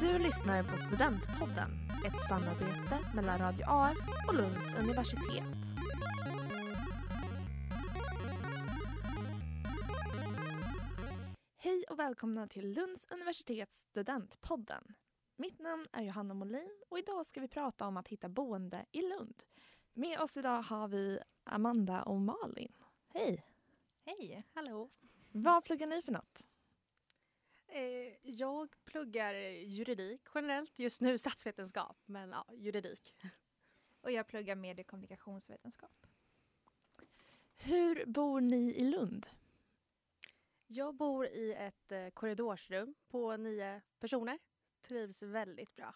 Du lyssnar på Studentpodden, ett samarbete mellan Radio AF och Lunds universitet. Hej och välkomna till Lunds universitets Studentpodden. Mitt namn är Johanna Molin och idag ska vi prata om att hitta boende i Lund. Med oss idag har vi Amanda och Malin. Hej! Hej, hallå. Vad pluggar ni för något? Eh, jag pluggar juridik generellt, just nu statsvetenskap, men ja, juridik. Och jag pluggar medie och kommunikationsvetenskap. Hur bor ni i Lund? Jag bor i ett eh, korridorsrum på nio personer. Trivs väldigt bra.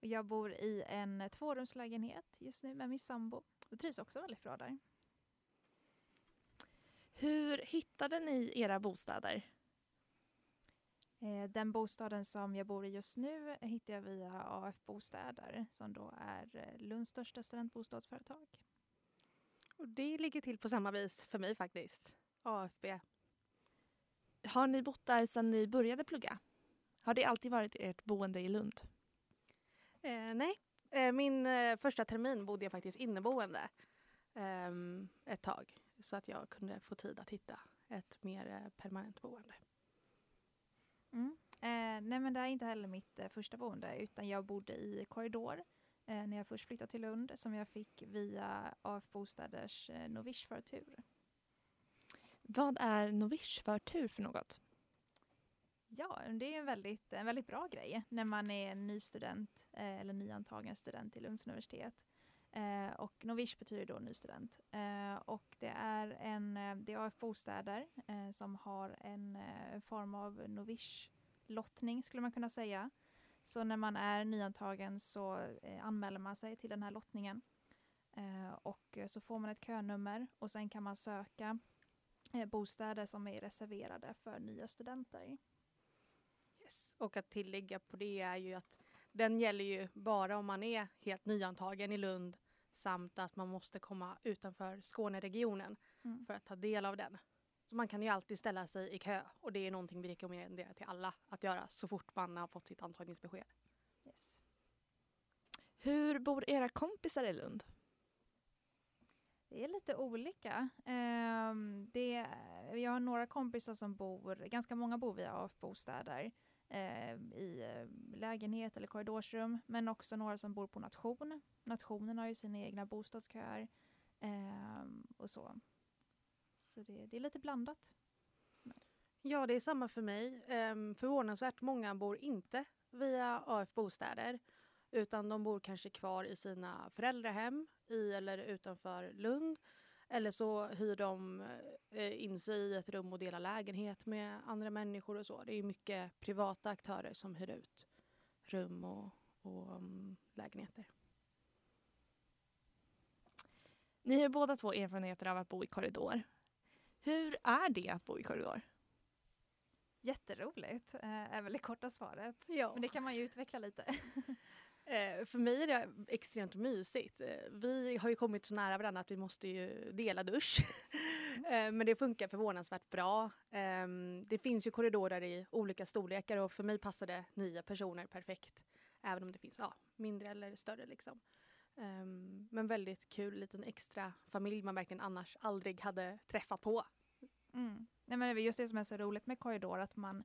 Och jag bor i en tvårumslägenhet just nu med min sambo och trivs också väldigt bra där. Hur hittade ni era bostäder? Eh, Den bostaden som jag bor i just nu hittar jag via AF Bostäder som då är eh, Lunds största studentbostadsföretag. Och det ligger till på samma vis för mig faktiskt. AFB. Har ni bott där sedan ni började plugga? Har det alltid varit ert boende i Lund? Eh, nej, eh, min eh, första termin bodde jag faktiskt inneboende ehm, ett tag. Så att jag kunde få tid att hitta ett mer eh, permanent boende. Mm. Eh, nej men det är inte heller mitt eh, första boende utan jag bodde i korridor eh, när jag först flyttade till Lund som jag fick via AF Bostäders eh, Novish-förtur. Vad är novishförtur för något? Ja, det är en väldigt, en väldigt bra grej när man är en ny student eh, eller nyantagen student till Lunds universitet. Eh, och novish betyder då ny student. Eh, och det är en, eh, det är AF Bostäder eh, som har en eh, form av novish-lottning skulle man kunna säga. Så när man är nyantagen så eh, anmäler man sig till den här lottningen. Eh, och eh, så får man ett könummer och sen kan man söka eh, bostäder som är reserverade för nya studenter. Yes. Och att tillägga på det är ju att den gäller ju bara om man är helt nyantagen i Lund samt att man måste komma utanför Skåneregionen Mm. för att ta del av den. Så man kan ju alltid ställa sig i kö och det är någonting vi rekommenderar till alla att göra så fort man har fått sitt antagningsbesked. Yes. Hur bor era kompisar i Lund? Det är lite olika. Ehm, det, jag har några kompisar som bor, ganska många bor via AF-bostäder eh, i eh, lägenhet eller korridorsrum, men också några som bor på nation. Nationen har ju sina egna bostadsköer eh, och så. Så det, det är lite blandat. Ja, det är samma för mig. Ehm, förvånansvärt många bor inte via AF Bostäder utan de bor kanske kvar i sina föräldrahem i eller utanför Lund. Eller så hyr de eh, in sig i ett rum och delar lägenhet med andra människor och så. Det är mycket privata aktörer som hyr ut rum och, och um, lägenheter. Ni har båda två erfarenheter av att bo i korridor. Hur är det att bo i korridor? Jätteroligt eh, är väl det korta svaret. Ja. Men det kan man ju utveckla lite. Eh, för mig är det extremt mysigt. Eh, vi har ju kommit så nära varandra att vi måste ju dela dusch. eh, men det funkar förvånansvärt bra. Eh, det finns ju korridorer i olika storlekar och för mig passade nio personer perfekt. Även om det finns ja, mindre eller större liksom. Eh, men väldigt kul liten extra familj man verkligen annars aldrig hade träffat på. Mm. Nej, men det är just det som är så roligt med korridor, att man,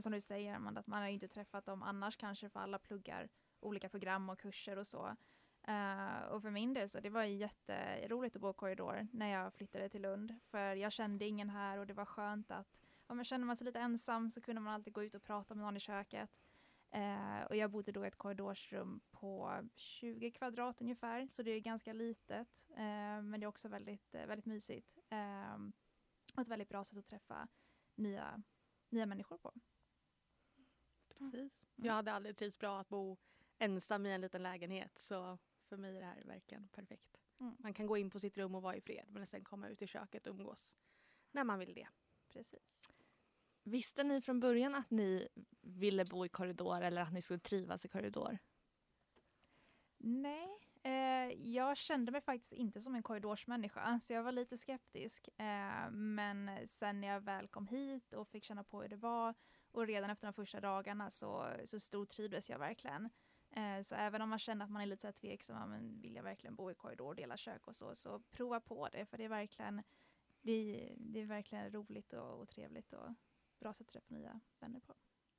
som du säger Amanda, att man har inte träffat dem annars kanske för alla pluggar olika program och kurser och så. Eh, och för min del så det var jätteroligt att bo i korridor när jag flyttade till Lund, för jag kände ingen här och det var skönt att om man man sig lite ensam så kunde man alltid gå ut och prata med någon i köket. Eh, och jag bodde då i ett korridorsrum på 20 kvadrat ungefär, så det är ganska litet, eh, men det är också väldigt, väldigt mysigt. Och ett väldigt bra sätt att träffa nya, nya människor på. Precis. Mm. Jag hade aldrig trivts bra att bo ensam i en liten lägenhet så för mig är det här verkligen perfekt. Mm. Man kan gå in på sitt rum och vara i fred men sen komma ut i köket och umgås när man vill det. Precis. Visste ni från början att ni ville bo i korridor eller att ni skulle trivas i korridor? Nej, Eh, jag kände mig faktiskt inte som en korridorsmänniska, så jag var lite skeptisk. Eh, men sen när jag väl kom hit och fick känna på hur det var och redan efter de första dagarna så, så stortrivdes jag verkligen. Eh, så även om man känner att man är lite så här tveksam, men vill jag verkligen bo i korridor och dela kök och så, så prova på det, för det är verkligen, det, det är verkligen roligt och, och trevligt och bra sätt att träffa nya vänner på.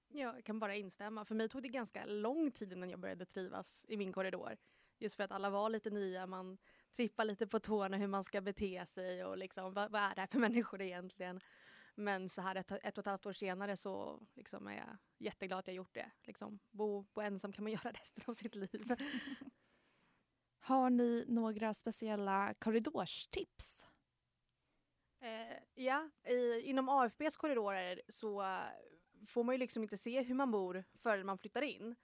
Jag kan bara instämma. För mig tog det ganska lång tid innan jag började trivas i min korridor. Just för att alla var lite nya, man trippar lite på tårna hur man ska bete sig och liksom, vad, vad är det här för människor egentligen? Men så här ett, ett och ett halvt år senare så liksom är jag jätteglad att jag gjort det. Liksom, bo, bo ensam kan man göra resten av sitt liv. Har ni några speciella korridorstips? Eh, ja, i, inom AFBs korridorer så får man ju liksom inte se hur man bor förrän man flyttar in.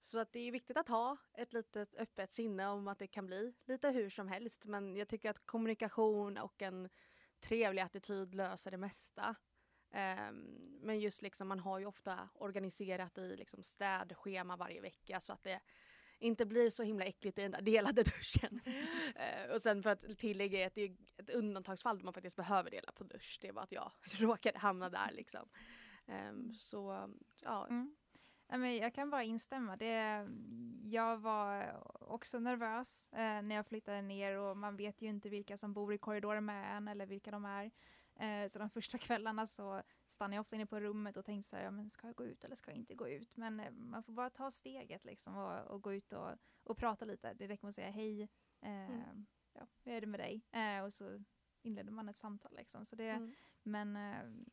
Så att det är viktigt att ha ett litet öppet sinne om att det kan bli lite hur som helst. Men jag tycker att kommunikation och en trevlig attityd löser det mesta. Um, men just liksom man har ju ofta organiserat i liksom städschema varje vecka så att det inte blir så himla äckligt i den där delade duschen. uh, och sen för att tillägga att det är ett undantagsfall där man faktiskt behöver dela på dusch. Det var att jag råkade hamna där liksom. Um, så ja. Mm. Jag kan bara instämma. Det, jag var också nervös eh, när jag flyttade ner och man vet ju inte vilka som bor i korridoren med en eller vilka de är. Eh, så de första kvällarna så stannade jag ofta inne på rummet och tänkte så här, ja, men ska jag gå ut eller ska jag inte gå ut? Men eh, man får bara ta steget liksom och, och gå ut och, och prata lite. Det räcker med att säga hej, mm. ja, hur är det med dig? Och så inleder man ett samtal liksom. Så det, mm. Men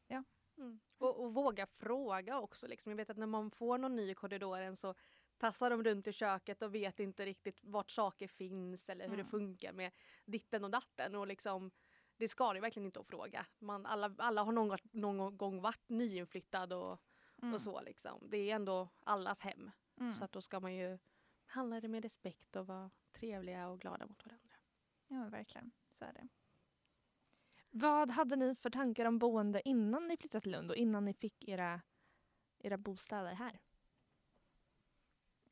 ja, Mm. Och, och, våga fråga också. Liksom. Jag vet att när man får någon ny i korridoren så tassar de runt i köket och vet inte riktigt vart saker finns eller hur mm. det funkar med ditten och datten. Och liksom, det ska det verkligen inte att fråga. Man, alla, alla har någon, någon gång varit nyinflyttad och, mm. och så. Liksom. Det är ändå allas hem. Mm. Så att då ska man ju behandla det med respekt och vara trevliga och glada mot varandra. Ja, verkligen. Så är det. Vad hade ni för tankar om boende innan ni flyttade till Lund och innan ni fick era, era bostäder här?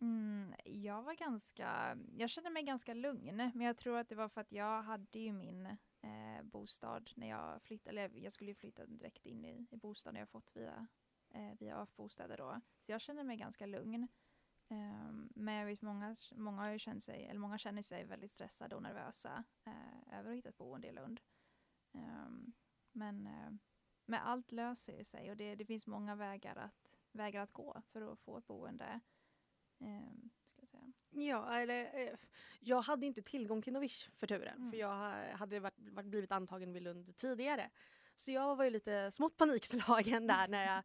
Mm, jag var ganska, jag kände mig ganska lugn, men jag tror att det var för att jag hade ju min eh, bostad när jag flyttade, eller jag skulle ju flytta direkt in i, i bostaden jag fått via, eh, via AF-bostäder då. Så jag kände mig ganska lugn. Eh, men jag vet många, många, har känt sig, eller många känner sig väldigt stressade och nervösa eh, över att hitta ett boende i Lund. Um, men, uh, men allt löser sig och det, det finns många vägar att, vägar att gå för att få ett boende. Um, ska jag, säga. Ja, eller, eh, jag hade inte tillgång till Novish för turen. Mm. För jag hade varit, varit, blivit antagen vid Lund tidigare. Så jag var ju lite smått panikslagen där när jag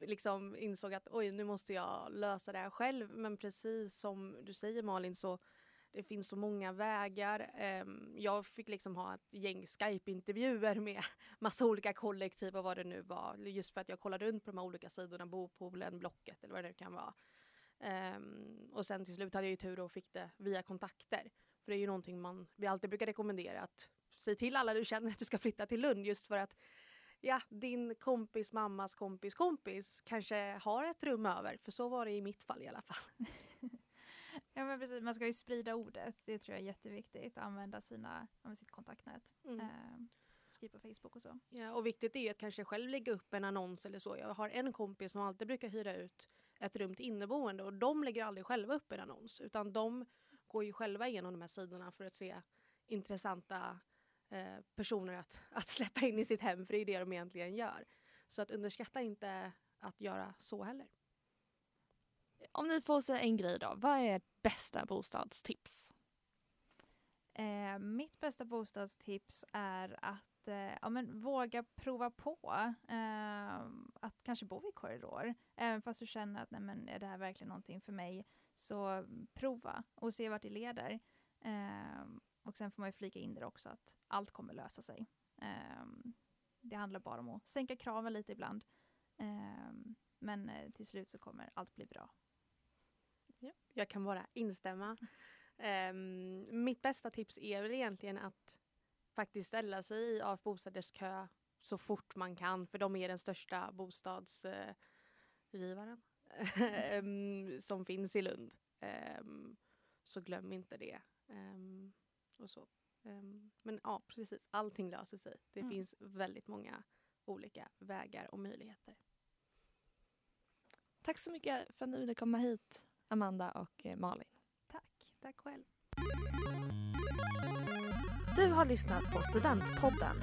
liksom insåg att oj, nu måste jag lösa det här själv. Men precis som du säger Malin så det finns så många vägar. Ehm, jag fick liksom ha ett gäng Skype-intervjuer med massa olika kollektiv och vad det nu var. Just för att jag kollade runt på de här olika sidorna, Bopoolen, Blocket eller vad det nu kan vara. Ehm, och sen till slut hade jag ju tur och fick det via kontakter. För det är ju någonting man, vi alltid brukar rekommendera att säg till alla du känner att du ska flytta till Lund just för att ja, din kompis mammas kompis kompis kanske har ett rum över. För så var det i mitt fall i alla fall. Ja men precis, man ska ju sprida ordet. Det tror jag är jätteviktigt. Använda sina, sitt kontaktnät. Mm. Eh, skriva på Facebook och så. Ja och viktigt är att kanske själv lägga upp en annons eller så. Jag har en kompis som alltid brukar hyra ut ett rum till inneboende och de lägger aldrig själva upp en annons utan de går ju själva igenom de här sidorna för att se intressanta eh, personer att, att släppa in i sitt hem för det är det de egentligen gör. Så att underskatta inte att göra så heller. Om ni får säga en grej då, vad är ert bästa bostadstips? Eh, mitt bästa bostadstips är att eh, ja, men våga prova på eh, att kanske bo i korridor. Även fast du känner att nej, men, är det här verkligen någonting för mig, så prova och se vart det leder. Eh, och sen får man ju flika in det också att allt kommer lösa sig. Eh, det handlar bara om att sänka kraven lite ibland. Eh, men eh, till slut så kommer allt bli bra. Ja, jag kan bara instämma. Um, mitt bästa tips är väl egentligen att faktiskt ställa sig i AF Bostaders kö så fort man kan för de är den största bostadsgivaren um, som finns i Lund. Um, så glöm inte det. Och så. Men ja, precis. Allting löser sig. Det Mm. finns väldigt många olika vägar och möjligheter. Tack så mycket för att ni ville komma hit, Amanda och eh, Malin. Tack. Tack själv. Du har lyssnat på Studentpodden.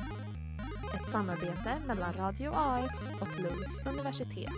Ett samarbete mellan Radio AF och Lunds universitet.